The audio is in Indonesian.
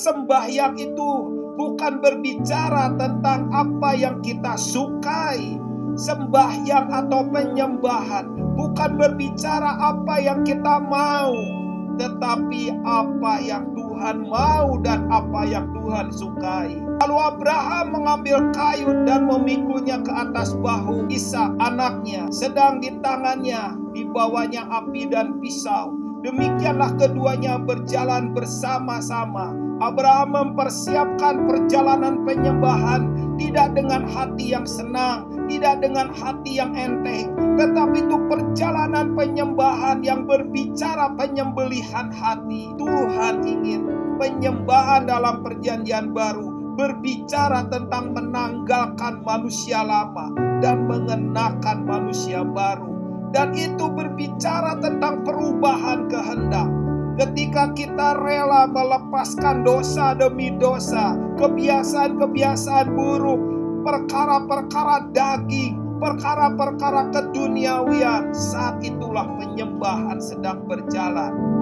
Sembahyang itu bukan berbicara tentang apa yang kita sukai. Sembahyang atau penyembahan bukan berbicara apa yang kita mau, tetapi apa yang Tuhan mau dan apa yang Tuhan sukai. Lalu Abraham mengambil kayu dan memikulnya ke atas bahu Ishak anaknya, sedang di tangannya dibawanya api dan pisau. Demikianlah keduanya berjalan bersama-sama. Abraham mempersiapkan perjalanan penyembahan tidak dengan hati yang senang, tidak dengan hati yang enteng, tetapi itu perjalanan penyembahan yang berbicara penyembelihan hati. Tuhan ingin penyembahan dalam perjanjian baru berbicara tentang menanggalkan manusia lama dan mengenakan manusia baru dan itu berbicara tentang perubahan kehendak. Ketika kita rela melepaskan dosa demi dosa, kebiasaan-kebiasaan buruk, perkara-perkara daging, perkara-perkara keduniawian, saat itulah penyembahan sedang berjalan.